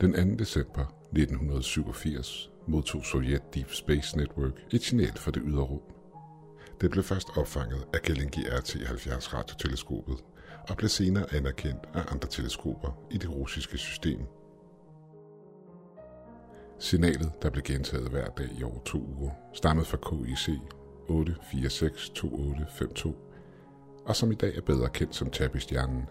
Den 2. december 1987 modtog Sovjet Deep Space Network et signal fra det ydre rum. Det blev først opfanget af Gellinghi RT-70 radioteleskopet og blev senere anerkendt af andre teleskoper i det russiske system. Signalet, der blev gentaget hver dag i over to uger, stammede fra KIC 8462852, og som i dag er bedre kendt som Tabby-stjernen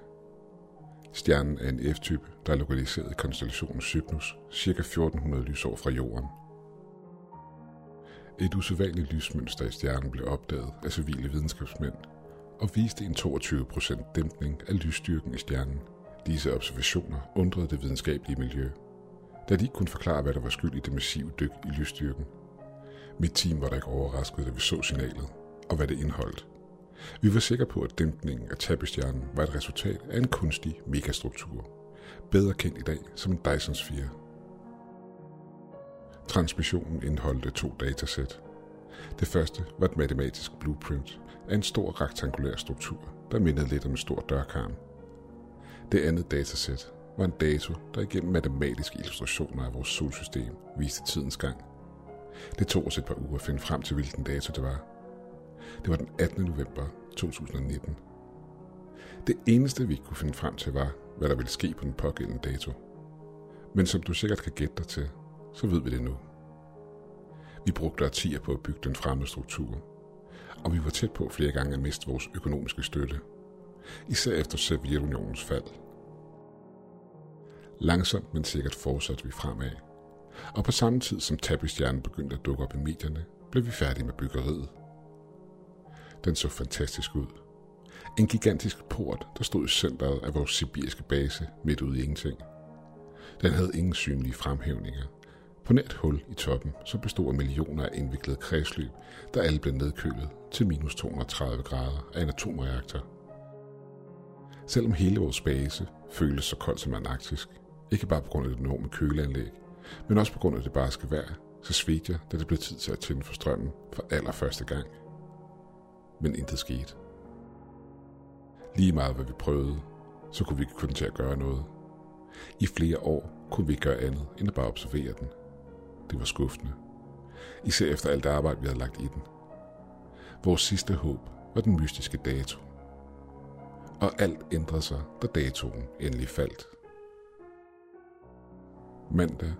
Stjernen er en F-type, der er lokaliseret i konstellationen Cygnus, ca. 1400 lysår fra Jorden. Et usædvanligt lysmønster i stjernen blev opdaget af civile videnskabsmænd og viste en 22% dæmpning af lysstyrken i stjernen. Disse observationer undrede det videnskabelige miljø, da de ikke kunne forklare, hvad der var skyld i det massive dyk i lysstyrken. Mit team var da ikke overrasket, da vi så signalet, og hvad det indeholdt. Vi var sikre på, at dæmpningen af tabestjernen var et resultat af en kunstig megastruktur, bedre kendt i dag som en Dyson Sphere. Transmissionen indeholdte to datasæt. Det første var et matematisk blueprint af en stor rektangulær struktur, der mindede lidt om en stor dørkarm. Det andet datasæt var en dato, der igennem matematiske illustrationer af vores solsystem viste tidens gang. Det tog os et par uger at finde frem til, hvilken dato det var, det var den 18. november 2019. Det eneste, vi kunne finde frem til, var, hvad der ville ske på den pågældende dato. Men som du sikkert kan gætte dig til, så ved vi det nu. Vi brugte årtier på at bygge den fremmede struktur, og vi var tæt på flere gange at miste vores økonomiske støtte, især efter Sovjetunionens fald. Langsomt, men sikkert fortsatte vi fremad, og på samme tid som tabestjernen begyndte at dukke op i medierne, blev vi færdige med byggeriet. Den så fantastisk ud. En gigantisk port, der stod i centret af vores sibiriske base midt ude i ingenting. Den havde ingen synlige fremhævninger. På net hul i toppen, som bestod af millioner af indviklede kredsløb, der alle blev nedkølet til minus 230 grader af en atomreaktor. Selvom hele vores base føltes så koldt som antarktisk, ikke bare på grund af det enorme køleanlæg, men også på grund af det barske vejr, så svedte jeg, da det blev tid til at tænde for strømmen for allerførste gang – men intet skete. Lige meget hvad vi prøvede, så kunne vi ikke kun til at gøre noget. I flere år kunne vi ikke gøre andet end at bare observere den. Det var skuffende. Især efter alt det arbejde, vi havde lagt i den. Vores sidste håb var den mystiske dato. Og alt ændrede sig, da datoen endelig faldt. Mandag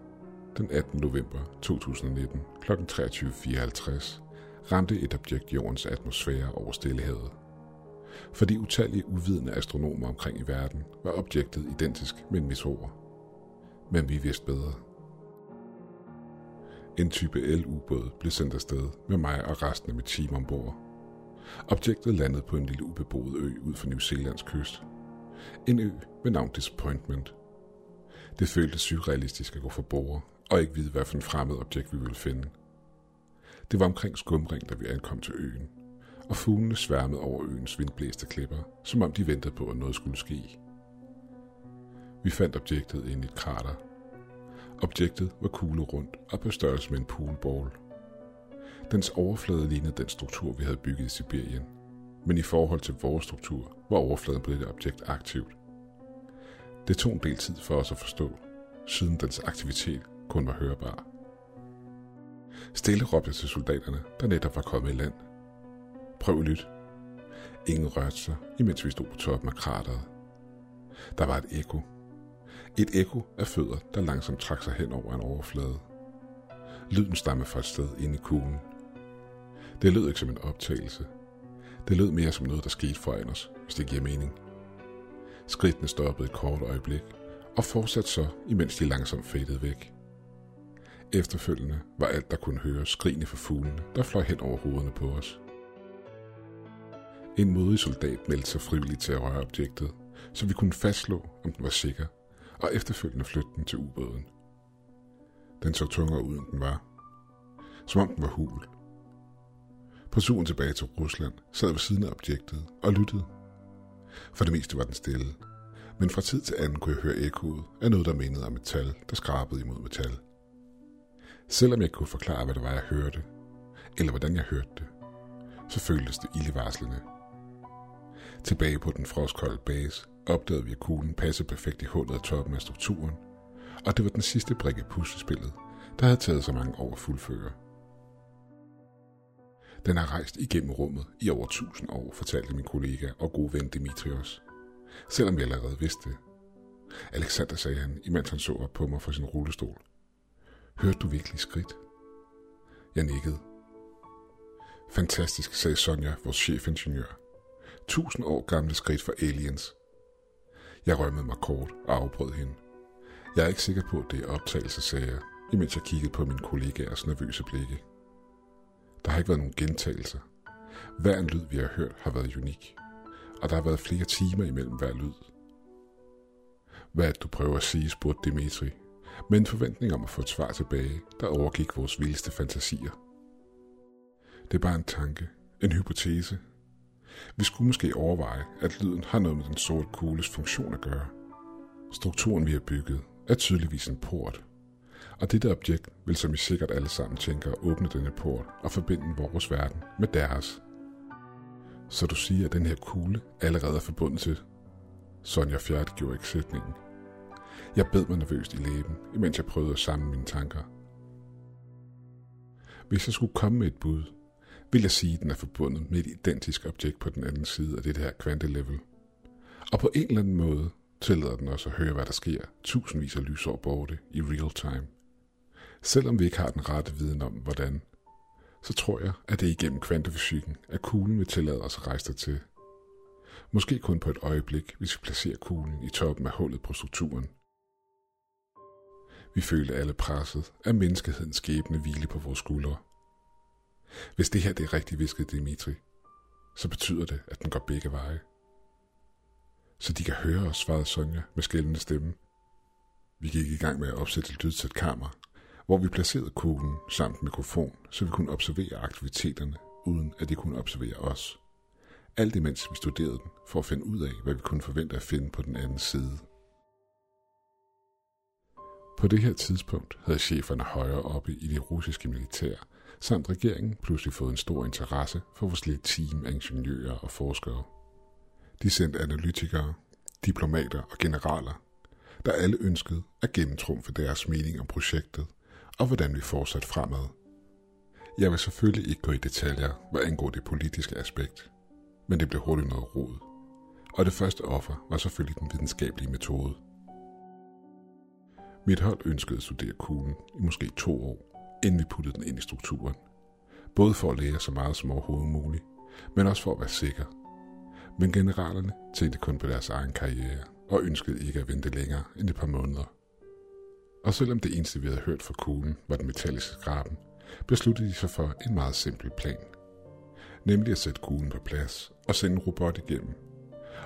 den 18. november 2019 kl. 23.54 ramte et objekt jordens atmosfære over Stillehavet. For de utallige uvidende astronomer omkring i verden var objektet identisk med en meteor. Men vi vidste bedre. En type L-ubåd blev sendt afsted med mig og resten af mit team ombord. Objektet landede på en lille ubeboet ø ud for New Zealands kyst. En ø med navn Disappointment. Det føltes surrealistisk at gå for bord og ikke vide, hvad for en fremmed objekt vi ville finde – det var omkring skumring, da vi ankom til øen, og fuglene sværmede over øens vindblæste klipper, som om de ventede på, at noget skulle ske. Vi fandt objektet ind i et krater. Objektet var kuglerundt og på størrelse med en poolball. Dens overflade lignede den struktur, vi havde bygget i Sibirien, men i forhold til vores struktur var overfladen på dette objekt aktivt. Det tog en del tid for os at forstå, siden dens aktivitet kun var hørbar. Stille råbte til soldaterne, der netop var kommet i land. Prøv lyt. Ingen rørte sig, imens vi stod på toppen af krateret. Der var et ekko. Et ekko af fødder, der langsomt trak sig hen over en overflade. Lyden stammede fra et sted inde i kuglen. Det lød ikke som en optagelse. Det lød mere som noget, der skete foran os, hvis det giver mening. Skridtene stoppede et kort øjeblik, og fortsatte så, imens de langsomt fadede væk. Efterfølgende var alt, der kunne høre skrigende fra fuglene, der fløj hen over hovederne på os. En modig soldat meldte sig frivilligt til at røre objektet, så vi kunne fastslå, om den var sikker, og efterfølgende flytte den til ubåden. Den så tungere ud, end den var. Som om den var hul. På turen tilbage til Rusland sad ved siden af objektet og lyttede. For det meste var den stille, men fra tid til anden kunne jeg høre ekkoet af noget, der mindede om metal, der skrabede imod metal. Selvom jeg kunne forklare, hvad det var, jeg hørte, eller hvordan jeg hørte det, så føltes det ildevarslende. Tilbage på den frostkolde base opdagede vi, at kuglen passede perfekt i hullet af toppen af strukturen, og det var den sidste brik i puslespillet, der havde taget så mange år at fuldføre. Den har rejst igennem rummet i over tusind år, fortalte min kollega og gode ven Dimitrios. Selvom jeg allerede vidste det. Alexander, sagde han, imens han så op på mig fra sin rullestol. Hørte du virkelig skridt? Jeg nikkede. Fantastisk, sagde Sonja, vores chefingeniør. Tusind år gamle skridt for aliens. Jeg rømmede mig kort og afbrød hende. Jeg er ikke sikker på, at det er optagelse, sagde jeg, imens jeg kiggede på min kollegaers nervøse blikke. Der har ikke været nogen gentagelser. Hver en lyd, vi har hørt, har været unik. Og der har været flere timer imellem hver lyd. Hvad er det, du prøver at sige, spurgte Dimitri, med en forventning om at få et svar tilbage, der overgik vores vildeste fantasier. Det er bare en tanke, en hypotese. Vi skulle måske overveje, at lyden har noget med den sorte kugles funktion at gøre. Strukturen, vi har bygget, er tydeligvis en port, og dette objekt vil, som I sikkert alle sammen tænker, åbne denne port og forbinde vores verden med deres. Så du siger, at den her kugle allerede er forbundet til? Sonja gjorde ikke sætningen. Jeg bed mig nervøst i læben, imens jeg prøvede at samle mine tanker. Hvis jeg skulle komme med et bud, vil jeg sige, at den er forbundet med et identisk objekt på den anden side af det her kvantelevel. Og på en eller anden måde tillader den også at høre, hvad der sker tusindvis af lysår borte i real time. Selvom vi ikke har den rette viden om, hvordan, så tror jeg, at det er igennem kvantefysikken, at kuglen vil tillade os at rejse til. Måske kun på et øjeblik, hvis vi placerer kuglen i toppen af hullet på strukturen. Vi følte alle presset at menneskehedens skæbne hvile på vores skuldre. Hvis det her det er rigtigt, viskede Dimitri, så betyder det, at den går begge veje. Så de kan høre os, svarede Sonja med skældende stemme. Vi gik i gang med at opsætte et lydtæt kamera, hvor vi placerede kuglen samt mikrofon, så vi kunne observere aktiviteterne, uden at de kunne observere os. Alt imens vi studerede den, for at finde ud af, hvad vi kunne forvente at finde på den anden side. På det her tidspunkt havde cheferne højere oppe i det russiske militær, samt regeringen pludselig fået en stor interesse for vores lille team af ingeniører og forskere. De sendte analytikere, diplomater og generaler, der alle ønskede at gennemtrumfe deres mening om projektet og hvordan vi fortsat fremad. Jeg vil selvfølgelig ikke gå i detaljer, hvad angår det politiske aspekt, men det blev hurtigt noget rod. Og det første offer var selvfølgelig den videnskabelige metode. Mit hold ønskede at studere kuglen i måske to år, inden vi puttede den ind i strukturen. Både for at lære så meget som overhovedet muligt, men også for at være sikker. Men generalerne tænkte kun på deres egen karriere og ønskede ikke at vente længere end et par måneder. Og selvom det eneste, vi havde hørt fra kuglen, var den metalliske skraben, besluttede de sig for en meget simpel plan. Nemlig at sætte kuglen på plads og sende en robot igennem.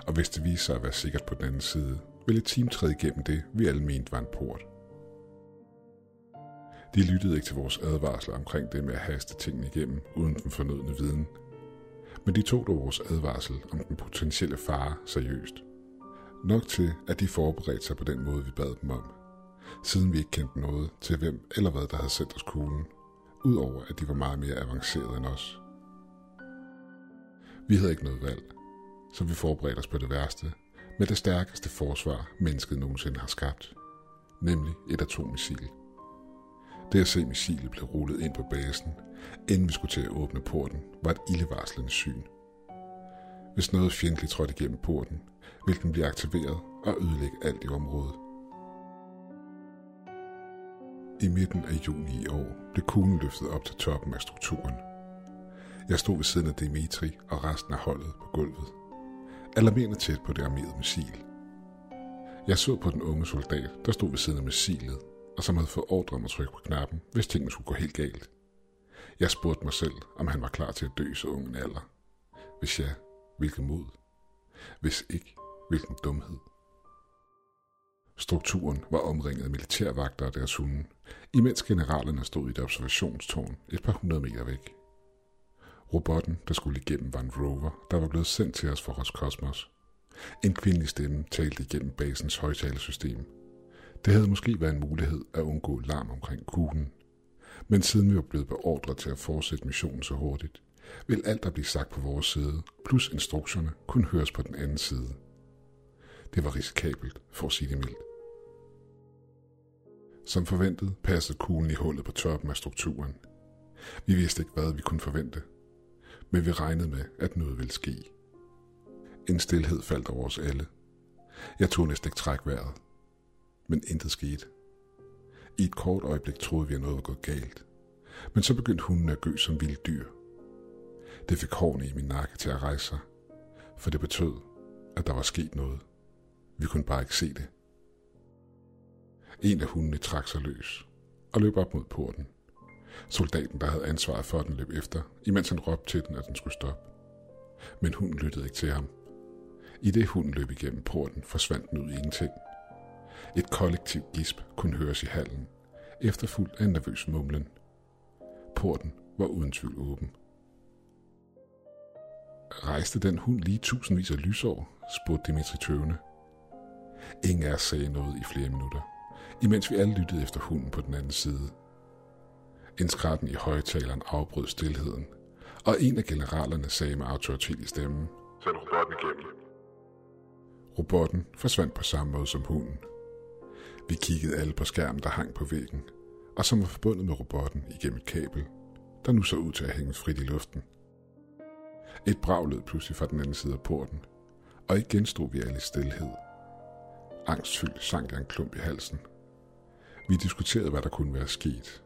Og hvis det viste sig at være sikkert på den anden side, ville et team træde igennem det, vi alle mente var en port. De lyttede ikke til vores advarsler omkring det med at haste tingene igennem uden den fornødne viden. Men de tog dog vores advarsel om den potentielle fare seriøst. Nok til, at de forberedte sig på den måde, vi bad dem om – siden vi ikke kendte noget til hvem eller hvad, der havde sendt os kuglen, udover at de var meget mere avancerede end os. Vi havde ikke noget valg, så vi forberedte os på det værste, med det stærkeste forsvar, mennesket nogensinde har skabt, nemlig et atommissil. Det at se missilet blev rullet ind på basen, inden vi skulle til at åbne porten, var et ildevarslende syn. Hvis noget fjendtligt trådte igennem porten, ville den blive aktiveret og ødelægge alt i området. I midten af juni i år blev kuglen løftet op til toppen af strukturen. Jeg stod ved siden af Dimitri og resten af holdet på gulvet. Alarmerende tæt på det armerede missil. Jeg så på den unge soldat, der stod ved siden af missilet, og som havde fået ordre om at trykke på knappen, hvis tingene skulle gå helt galt. Jeg spurgte mig selv, om han var klar til at dø så ung en alder. Hvis ja, hvilken mod? Hvis ikke, hvilken dumhed? Strukturen var omringet af militærvagter og deres hunde, imens generalerne stod i et observationstårn et par hundrede meter væk. Robotten, der skulle igennem, var en rover, der var blevet sendt til os fra Roskosmos. En kvindelig stemme talte igennem basens højtalersystem. Det havde måske været en mulighed at undgå larm omkring kuglen. Men siden vi var blevet beordret til at fortsætte missionen så hurtigt, vil alt der blev sagt på vores side, plus instruktionerne, kunne høres på den anden side. Det var risikabelt, for at sige det mildt. Som forventet passede kuglen i hullet på toppen af strukturen. Vi vidste ikke, hvad vi kunne forvente, men vi regnede med, at noget ville ske. En stillhed faldt over os alle. Jeg tog næsten ikke træk vejret, men intet skete. I et kort øjeblik troede vi, at noget var gået galt. Men så begyndte hunden at gø som vildt dyr. Det fik hårene i min nakke til at rejse sig, for det betød, at der var sket noget. Vi kunne bare ikke se det. En af hundene trak sig løs og løb op mod porten. Soldaten, der havde ansvaret for den, løb efter, imens han råbte til den, at den skulle stoppe. Men hunden lyttede ikke til ham. I det hunden løb igennem porten, forsvandt den ud i ingenting. Et kollektivt gisp kunne høres i hallen, efterfulgt af en nervøs mumlen. Porten var uden tvivl åben. Rejste den hund lige tusindvis af lysår, spurgte Dimitri tøvende. Ingen af os sagde noget i flere minutter, imens vi alle lyttede efter hunden på den anden side. En skratten i højtaleren afbrød stilheden, og en af generalerne sagde med autoritet i stemmen, Send robotten igennem. Robotten forsvandt på samme måde som hunden. Vi kiggede alle på skærmen, der hang på væggen, og som var forbundet med robotten igennem et kabel, der nu så ud til at hænge frit i luften. Et brag lød pludselig fra den anden side af porten, og igen stod vi alle i stillhed. Angstfyldt sank jeg en klump i halsen. Vi diskuterede, hvad der kunne være sket,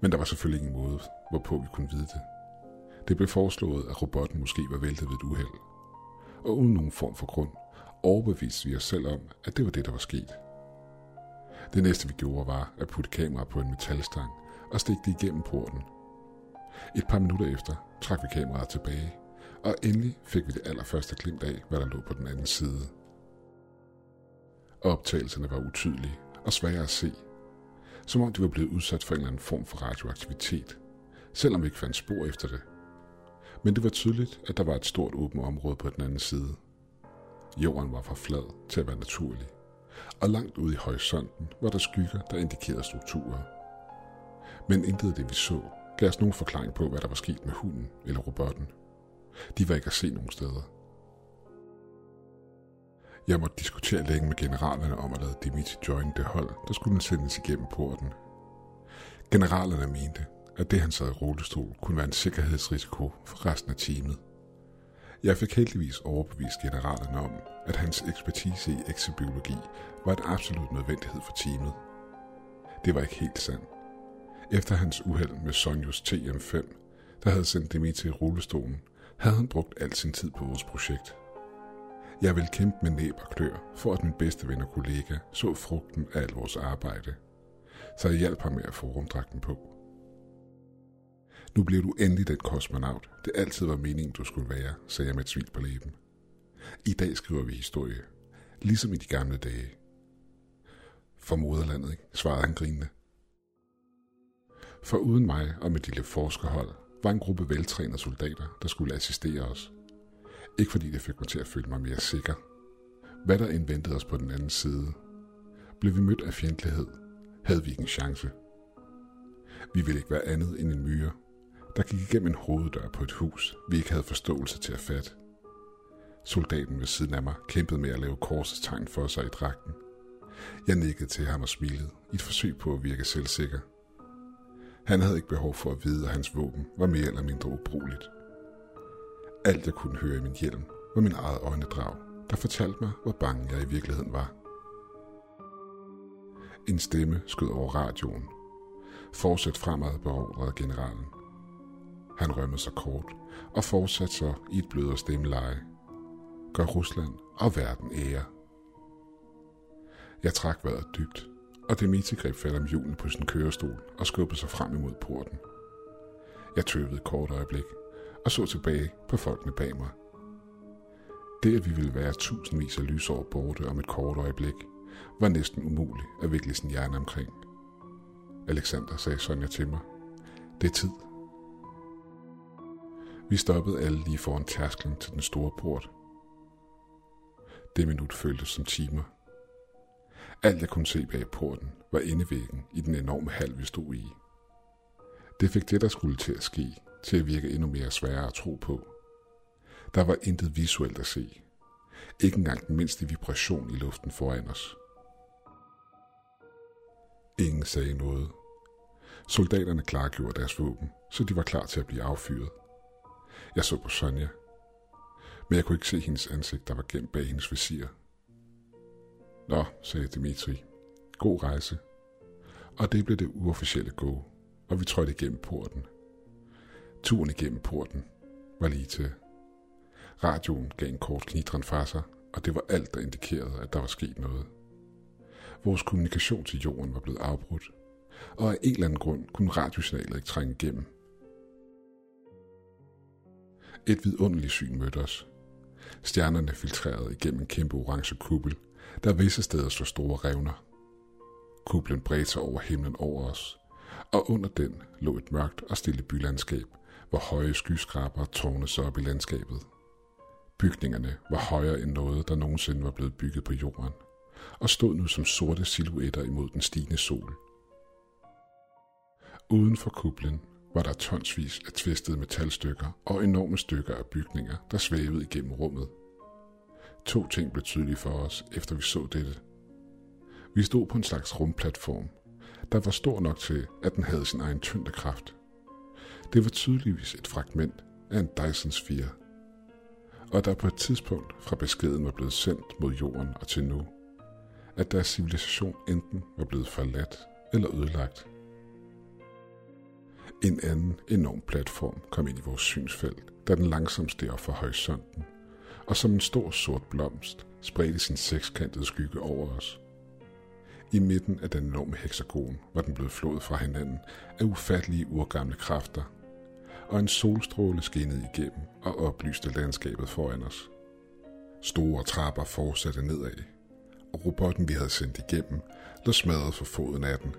men der var selvfølgelig ingen måde, hvorpå vi kunne vide det. Det blev foreslået, at robotten måske var væltet ved et uheld, og uden nogen form for grund overbeviste vi os selv om, at det var det, der var sket. Det næste vi gjorde var at putte kameraet på en metalstang og stikke det igennem porten. Et par minutter efter trak vi kameraet tilbage, og endelig fik vi det allerførste glimt af, hvad der lå på den anden side. Optagelserne var utydelige og svære at se, som om de var blevet udsat for en eller anden form for radioaktivitet, selvom vi ikke fandt spor efter det. Men det var tydeligt, at der var et stort åbent område på den anden side. Jorden var for flad til at være naturlig, og langt ude i horisonten var der skygger, der indikerede strukturer. Men intet af det, vi så, gav os nogen forklaring på, hvad der var sket med hunden eller robotten. De var ikke at se nogen steder. Jeg måtte diskutere længe med generalerne om at lade Dimitri join det hold, der skulle sendes igennem porten. Generalerne mente, at det han sad i rullestol kunne være en sikkerhedsrisiko for resten af teamet. Jeg fik heldigvis overbevist generalerne om, at hans ekspertise i eksebiologi var en absolut nødvendighed for teamet. Det var ikke helt sandt. Efter hans uheld med Sonjus TM5, der havde sendt Dimitri i rullestolen, havde han brugt al sin tid på vores projekt. Jeg ville kæmpe med næb og klør, for at min bedste ven og kollega så frugten af alt vores arbejde. Så jeg hjalp ham med at få rumdragten på. Nu bliver du endelig den kosmonaut, det altid var meningen, du skulle være, sagde jeg med et smil på læben. I dag skriver vi historie, ligesom i de gamle dage. For moderlandet, ikke? svarede han grinende. For uden mig og mit lille forskerhold var en gruppe veltrænede soldater, der skulle assistere os. Ikke fordi det fik mig til at føle mig mere sikker. Hvad der indventede os på den anden side. Blev vi mødt af fjendtlighed, havde vi ikke en chance. Vi ville ikke være andet end en myre, der gik igennem en hoveddør på et hus, vi ikke havde forståelse til at fatte. Soldaten ved siden af mig kæmpede med at lave korsets tegn for sig i dragten. Jeg nikkede til ham og smilede, i et forsøg på at virke selvsikker. Han havde ikke behov for at vide, at hans våben var mere eller mindre ubrugeligt. Alt jeg kunne høre i min hjelm var min eget øjnedrag, der fortalte mig, hvor bange jeg i virkeligheden var. En stemme skød over radioen. Fortsæt fremad beordrede generalen. Han rømmede sig kort og fortsatte så i et blødere stemmeleje. Gør Rusland og verden ære. Jeg trak vejret dybt, og Dimitri greb fat om hjulene på sin kørestol og skubbede sig frem imod porten. Jeg tøvede et kort øjeblik og så tilbage på folkene bag mig. Det, at vi ville være tusindvis af lysår borte om et kort øjeblik, var næsten umuligt at vikle sin hjerne omkring. Alexander sagde Sonja til mig. Det er tid. Vi stoppede alle lige foran tærsklen til den store port. Det minut føltes som timer. Alt jeg kunne se bag porten var indevæggen i den enorme hal, vi stod i. Det fik det, der skulle til at ske, til at virke endnu mere sværere at tro på. Der var intet visuelt at se. Ikke engang den mindste vibration i luften foran os. Ingen sagde noget. Soldaterne klargjorde deres våben, så de var klar til at blive affyret. Jeg så på Sonja, men jeg kunne ikke se hendes ansigt, der var gemt bag hendes visir. Nå, sagde Dimitri. God rejse. Og det blev det uofficielle gå, og vi trådte igennem porten. Turen igennem porten var lige til. Radioen gav en kort knitren fra sig, og det var alt, der indikerede, at der var sket noget. Vores kommunikation til jorden var blevet afbrudt, og af en eller anden grund kunne radiosignalet ikke trænge igennem. Et vidunderligt syn mødte os. Stjernerne filtrerede igennem en kæmpe orange kuppel, der visse steder så store revner. Kuplen bredte sig over himlen over os, og under den lå et mørkt og stille bylandskab, hvor høje skyskraber tårnede sig op i landskabet. Bygningerne var højere end noget, der nogensinde var blevet bygget på jorden, og stod nu som sorte silhuetter imod den stigende sol. Uden for kuplen var der tonsvis af tvistede metalstykker og enorme stykker af bygninger, der svævede igennem rummet. To ting blev tydelige for os, efter vi så dette. Vi stod på en slags rumplatform, der var stor nok til, at den havde sin egen tyngdekraft. Det var tydeligvis et fragment af en Dyson-sfære, og der på et tidspunkt fra beskeden var blevet sendt mod jorden og til nu, at deres civilisation enten var blevet forladt eller ødelagt. En anden enorm platform kom ind i vores synsfelt, da den langsomt steg op for horisonten, og som en stor sort blomst spredte sin sekskantede skygge over os. I midten af den enorme hexagon var den blevet flået fra hinanden af ufattelige urgamle kræfter, og en solstråle skinnede igennem og oplyste landskabet foran os. Store trapper fortsatte nedad, og robotten, vi havde sendt igennem, lå smadret for foden af den.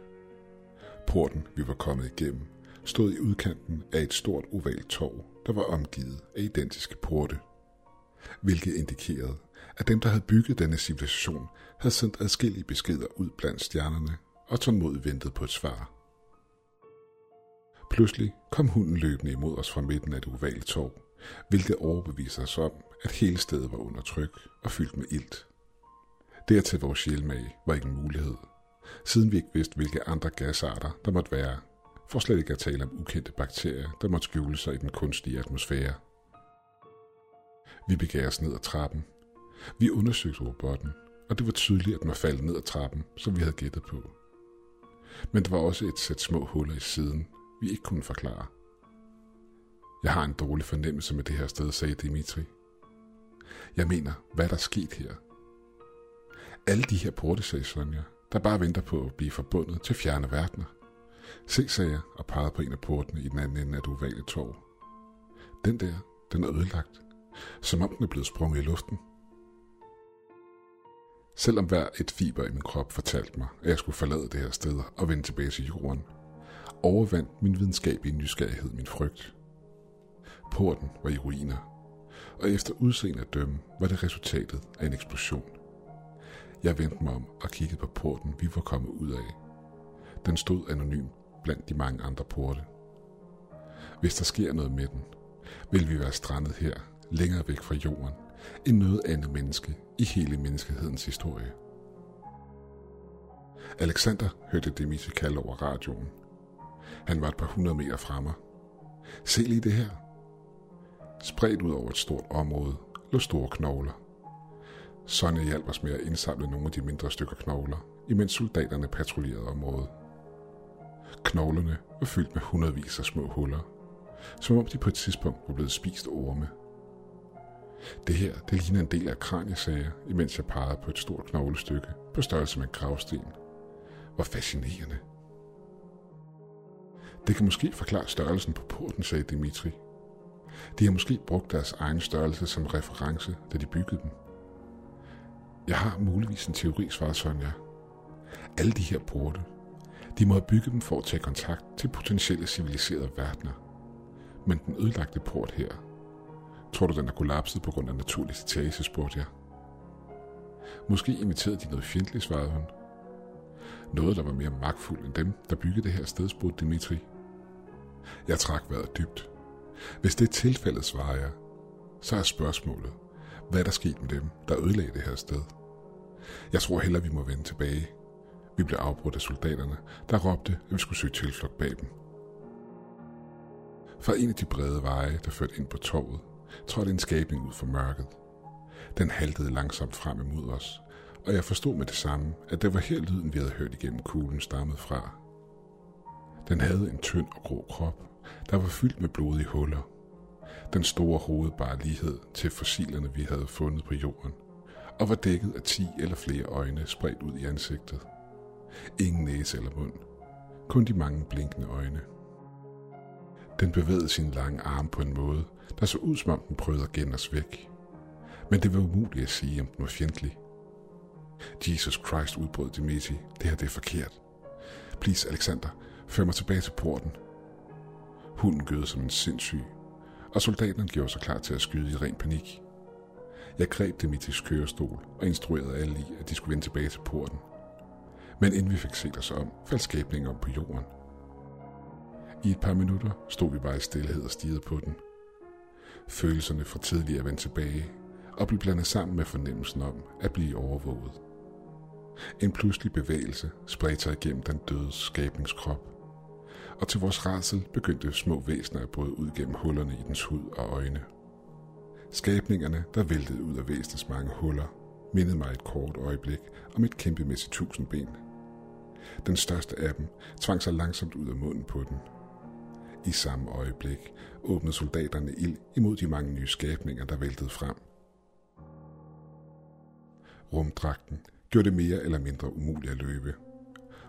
Porten, vi var kommet igennem, stod i udkanten af et stort ovalt torv, der var omgivet af identiske porte. Hvilket indikerede, at dem, der havde bygget denne civilisation, havde sendt adskillige beskeder ud blandt stjernerne og tålmodigt ventet på et svar. Pludselig kom hunden løbende imod os fra midten af det ovale torv, hvilket overbeviste os om, at hele stedet var under tryk og fyldt med ilt. Dertil vores sjælmage var ikke en mulighed, siden vi ikke vidste, hvilke andre gasarter der måtte være, for slet ikke at tale om ukendte bakterier, der måtte skjule sig i den kunstige atmosfære. Vi begav os ned ad trappen. Vi undersøgte robotten, og det var tydeligt, at den var faldet ned ad trappen, som vi havde gættet på. Men der var også et sæt små huller i siden, vi ikke kunne forklare. Jeg har en dårlig fornemmelse med det her sted, sagde Dimitri. Jeg mener, hvad der er sket her? Alle de her porte, sagde Sonja, der bare venter på at blive forbundet til fjerne verdener. Se, sagde jeg og pegede på en af portene i den anden ende af det ovale torv. Den der, den er ødelagt, som om den er blevet sprunget i luften. Selvom hver et fiber i min krop fortalte mig, at jeg skulle forlade det her sted og vende tilbage til jorden, overvandt min videnskabelige nysgerrighed min frygt. Porten var i ruiner, og efter udseende at dømme var det resultatet af en eksplosion. Jeg vendte mig om og kiggede på porten, vi var kommet ud af. Den stod anonym blandt de mange andre porte. Hvis der sker noget med den, vil vi være strandet her, længere væk fra jorden, end noget andet menneske i hele menneskehedens historie. Alexander hørte Demise kalde over radioen. Han var et par hundrede meter fra mig. Se lige det her. Spredt ud over et stort område lå store knogler. Sonja hjalp os med at indsamle nogle af de mindre stykker knogler, imens soldaterne patruljerede området. Knoglerne var fyldt med hundredvis af små huller, som om de på et tidspunkt var blevet spist orme. Det her, det ligner en del af kraniesager, imens jeg pegede på et stort knoglestykke på størrelse med en gravsten. Hvor fascinerende. Det kan måske forklare størrelsen på porten, sagde Dimitri. De har måske brugt deres egen størrelse som reference, da de byggede dem. Jeg har muligvis en teori, svarede Sonja. Alle de her porte, de må have bygget dem for at tage kontakt til potentielle civiliserede verdener. Men den ødelagte port her, tror du den er kollapset på grund af naturlig citage, spurgte jeg. Måske inviterede de noget fjendtligt, svarede hun. Noget, der var mere magtfuldt end dem, der byggede det her sted, spurgte Dimitri. Jeg trak vejret dybt. Hvis det er tilfældet, svarer jeg, så er spørgsmålet, hvad der skete med dem, der ødelagde det her sted? Jeg tror heller, vi må vende tilbage. Vi blev afbrudt af soldaterne, der råbte, at vi skulle søge tilflugt bag dem. Fra en af de brede veje, der førte ind på torvet, trådte en skabning ud fra mørket. Den haltede langsomt frem imod os, og jeg forstod med det samme, at det var her lyden, vi havde hørt igennem kuglen stammede fra. Den havde en tynd og grå krop, der var fyldt med blodige huller. Den store hoved bar lighed til fossilerne, vi havde fundet på jorden, og var dækket af ti eller flere øjne spredt ud i ansigtet. Ingen næse eller mund, kun de mange blinkende øjne. Den bevægede sin lange arm på en måde, der så ud som om den prøvede at gemme os væk. Men det var umuligt at sige, om den var fjendtlig. Jesus Christ, udbrød Dimitri. Det her det er forkert. Please, Alexander, før mig tilbage til porten. Hunden gød som en sindssyg, og soldaterne gjorde sig klar til at skyde i ren panik. Jeg greb Dimitris kørestol og instruerede alle i, at de skulle vende tilbage til porten. Men inden vi fik set os om, faldt skabningen om på jorden. I et par minutter stod vi bare i stillhed og stirrede på den. Følelserne fra tidligere vendte tilbage og blev blandet sammen med fornemmelsen om at blive overvåget. En pludselig bevægelse spredte sig igennem den døde skabningskrop, og til vores rædsel begyndte små væsener at bryde ud gennem hullerne i dens hud og øjne. Skabningerne, der væltede ud af væsenets mange huller, mindede mig et kort øjeblik om et kæmpemæssigt tusindben. Den største af dem tvang sig langsomt ud af munden på den. I samme øjeblik åbnede soldaterne ild imod de mange nye skabninger, der væltede frem. Rumdragten gjorde det mere eller mindre umuligt at løbe.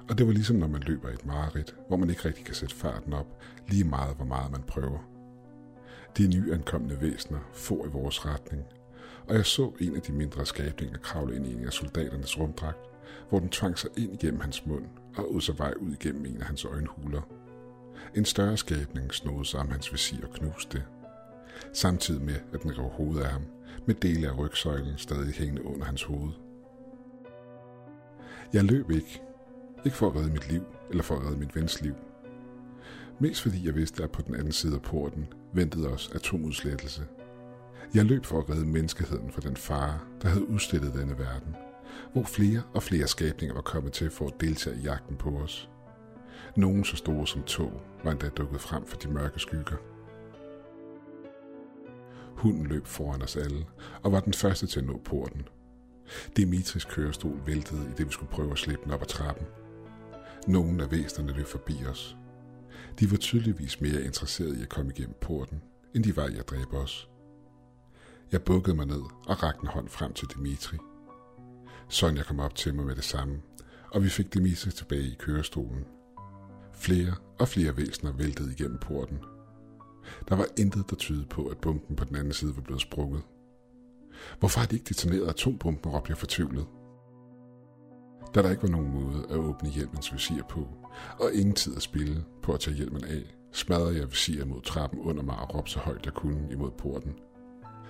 Og det var ligesom når man løber i et mareridt, hvor man ikke rigtig kan sætte farten op, lige meget hvor meget man prøver. De nyankomne væsner for i vores retning, og jeg så en af de mindre skabninger kravle ind i en af soldaternes rumdragt, hvor den tvang sig ind igennem hans mund og ud sig vej ud igennem en af hans øjenhuler. En større skabning snodede sig om hans visir og knuste det, samtidig med at den rev hovedet af ham, med dele af rygsøjlen stadig hængende under hans hoved. Jeg løb ikke. Ikke for at redde mit liv, eller for at redde mit vens liv. Mest fordi jeg vidste, at på den anden side af porten ventede os atomudslettelse. Jeg løb for at redde menneskeheden fra den fare, der havde udstillet denne verden, hvor flere og flere skabninger var kommet til for at deltage i jagten på os. Nogen så store som tog var endda dukket frem for de mørke skygger. Hunden løb foran os alle og var den første til at nå porten. Dimitris kørestol væltede i det, vi skulle prøve at slippe den op ad trappen. Nogle af væsnerne løb forbi os. De var tydeligvis mere interesserede i at komme igennem porten, end de var i at dræbe os. Jeg bukkede mig ned og rakte en hånd frem til Dimitri. Sonja kom op til mig med det samme, og vi fik Dimitri tilbage i kørestolen. Flere og flere væsener væltede igennem porten. Der var intet, der tydede på, at bomben på den anden side var blevet sprunget. Hvorfor har de ikke detoneret atombomben, råbte jeg fortvivlet. Da der ikke var nogen måde at åbne hjelmens visir på, og ingen tid at spille på at tage hjelmen af, smadrede jeg visiret mod trappen under mig og råbte så højt jeg kunne imod porten.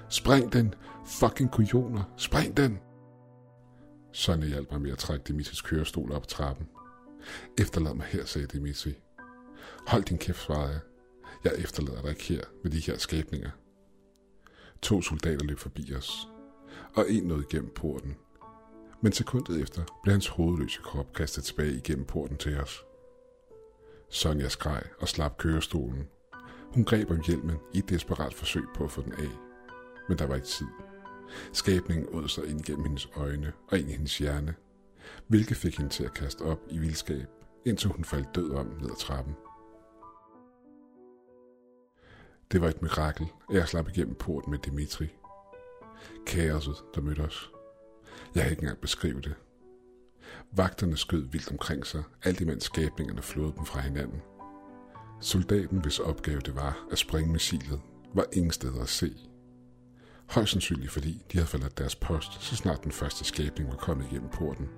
Spring den! Fucking kujoner! Spring den! Sonja hjalp mig med at trække Dimitris kørestol op ad trappen. Efterlad mig her, sagde Dimitri. Hold din kæft, svarede jeg. Jeg efterlader dig ikke her med de her skabninger. To soldater løb forbi os, og en nåede igennem porten. Men sekundet efter blev hans hovedløse krop kastet tilbage igennem porten til os. Sonja skreg og slap kørestolen. Hun greb om hjelmen i et desperat forsøg på at få den af. Men der var ikke tid. Skabningen åd sig ind gennem hendes øjne og ind i hendes hjerne, hvilket fik hende til at kaste op i vildskab, indtil hun faldt død om ned ad trappen. Det var et mirakel, at jeg slap igennem porten med Dimitri. Kaoset, der mødte os. Jeg kan ikke engang beskrive det. Vagterne skød vildt omkring sig, alt imens skabningerne flåede dem fra hinanden. Soldaten, hvis opgave det var at springe missilet, var ingen steder at se. Højst sandsynligt fordi de havde forladt deres post, så snart den første skabning var kommet igennem porten.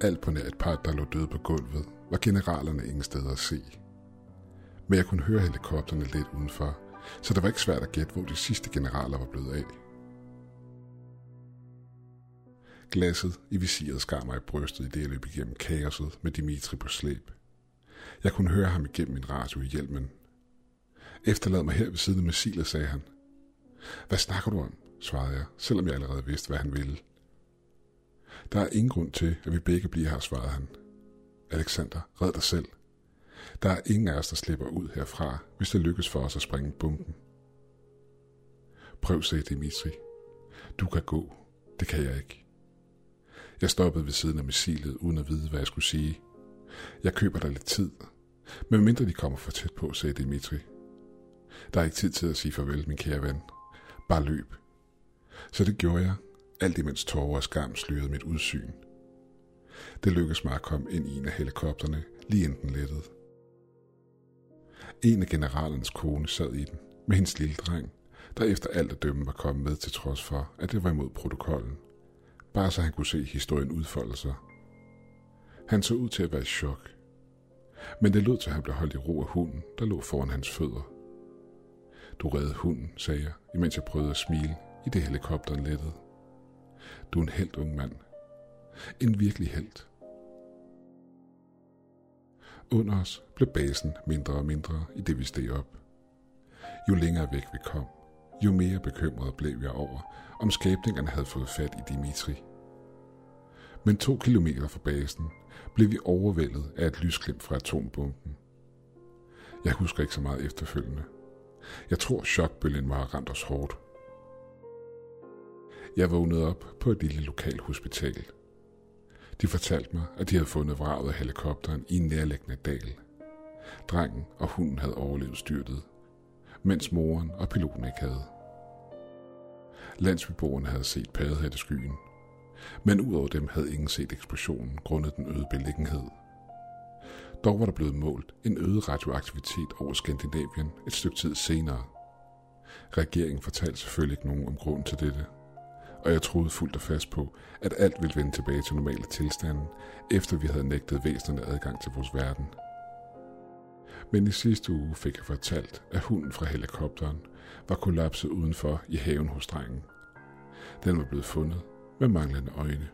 Alt på nær et par, der lå døde på gulvet, var generalerne ingen steder at se. Men jeg kunne høre helikopterne lidt udenfor, så det var ikke svært at gætte, hvor de sidste generaler var blevet af. Glasset i visiret skar mig i brystet i det, jeg løb igennem kaoset med Dimitri på slæb. Jeg kunne høre ham igennem min radio i hjelmen. Efterlad mig her ved siden af missilet, sagde han. Hvad snakker du om? svarede jeg, selvom jeg allerede vidste, hvad han ville. Der er ingen grund til, at vi begge bliver her, svarede han. Alexander, red dig selv. Der er ingen af os, der slipper ud herfra, hvis det lykkes for os at springe bomben. Prøv, sagde Dimitri. Du kan gå. Det kan jeg ikke. Jeg stoppede ved siden af missilet, uden at vide, hvad jeg skulle sige. Jeg køber dig lidt tid. Men mindre de kommer for tæt på, sagde Dimitri. Der er ikke tid til at sige farvel, min kære ven. Bare løb. Så det gjorde jeg, alt imens tårer og skam slyrede mit udsyn. Det lykkedes mig at komme ind i en af helikopterne, lige inden den lettede. En af generalens kone sad i den, med hendes lille dreng, der efter alt at dømme var kommet med til trods for, at det var imod protokollen. Bare så han kunne se historien udfolde sig. Han så ud til at være i chok. Men det lød til, at han blev holdt i ro af hunden, der lå foran hans fødder. Du redde hunden, sagde jeg, imens jeg prøvede at smile, i det helikopteren lettede. Du er en helt ung mand. En virkelig helt. Under os blev basen mindre og mindre i det vi steg op. Jo længere væk vi kom, jo mere bekymret blev jeg over, om skabningerne havde fået fat i Dimitri. Men to kilometer fra basen blev vi overvældet af et lysglimt fra atombomben. Jeg husker ikke så meget efterfølgende. Jeg tror, chokbølgen var ramt os hårdt. Jeg vågnede op på et lille lokal hospital. De fortalte mig, at de havde fundet vraget af helikopteren i en nærliggende dal. Drengen og hunden havde overlevet styrtet, mens moren og piloten ikke havde. Landsbyboerne havde set padehætteskyen, men udover dem havde ingen set eksplosionen grundet den øde beliggenhed. Dog var der blevet målt en øget radioaktivitet over Skandinavien et stykke tid senere. Regeringen fortalte selvfølgelig ikke nogen om grunden til dette, og jeg troede fuldt og fast på, at alt ville vende tilbage til normale tilstande, efter vi havde nægtet væsenerne adgang til vores verden. Men i sidste uge fik jeg fortalt, at hunden fra helikopteren var kollapset udenfor i haven hos drengen. Den var blevet fundet med manglende øjne.